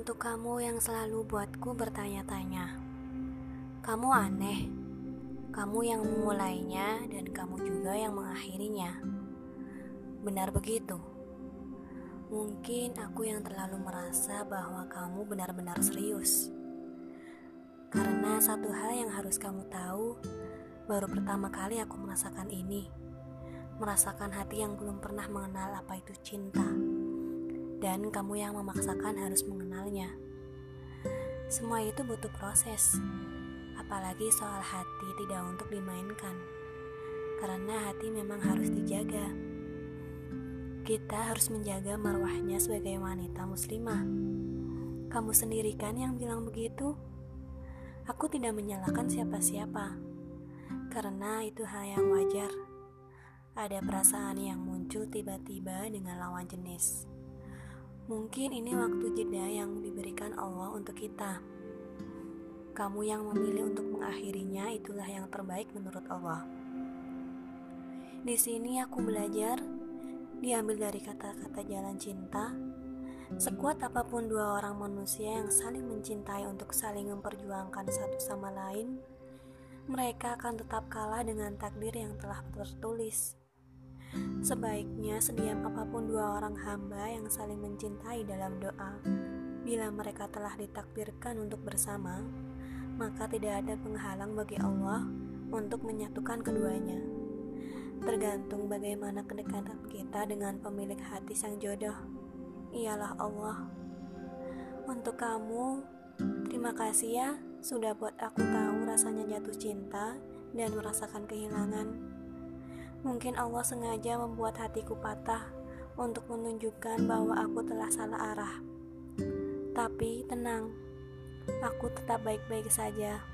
Untuk kamu yang selalu buatku bertanya-tanya, kamu aneh. Kamu yang memulainya dan kamu juga yang mengakhirinya. Benar begitu. Mungkin aku yang terlalu merasa bahwa kamu benar-benar serius. Karena satu hal yang harus kamu tahu, baru pertama kali aku merasakan ini. Merasakan hati yang belum pernah mengenal apa itu cinta dan kamu yang memaksakan harus mengenalnya. Semua itu butuh proses, apalagi soal hati tidak untuk dimainkan, karena hati memang harus dijaga. Kita harus menjaga marwahnya sebagai wanita muslimah. Kamu sendiri kan yang bilang begitu? Aku tidak menyalahkan siapa-siapa, karena itu hal yang wajar. Ada perasaan yang muncul tiba-tiba dengan lawan jenis. Mungkin ini waktu jeda yang diberikan Allah untuk kita. Kamu yang memilih untuk mengakhirinya itulah yang terbaik menurut Allah. Di sini aku belajar diambil dari kata-kata jalan cinta. Sekuat apa pun dua orang manusia yang saling mencintai untuk saling memperjuangkan satu sama lain, mereka akan tetap kalah dengan takdir yang telah tertulis. Sebaiknya sediam apa pun dua orang hamba yang saling mencintai dalam doa. Bila mereka telah ditakdirkan untuk bersama, maka tidak ada penghalang bagi Allah untuk menyatukan keduanya. Tergantung bagaimana kedekatan kita dengan pemilik hati sang jodoh. Ialah Allah. Untuk kamu, terima kasih ya sudah buat aku tahu rasanya jatuh cinta dan merasakan kehilangan. Mungkin Allah sengaja membuat hatiku patah untuk menunjukkan bahwa aku telah salah arah. Tapi tenang, aku tetap baik-baik saja.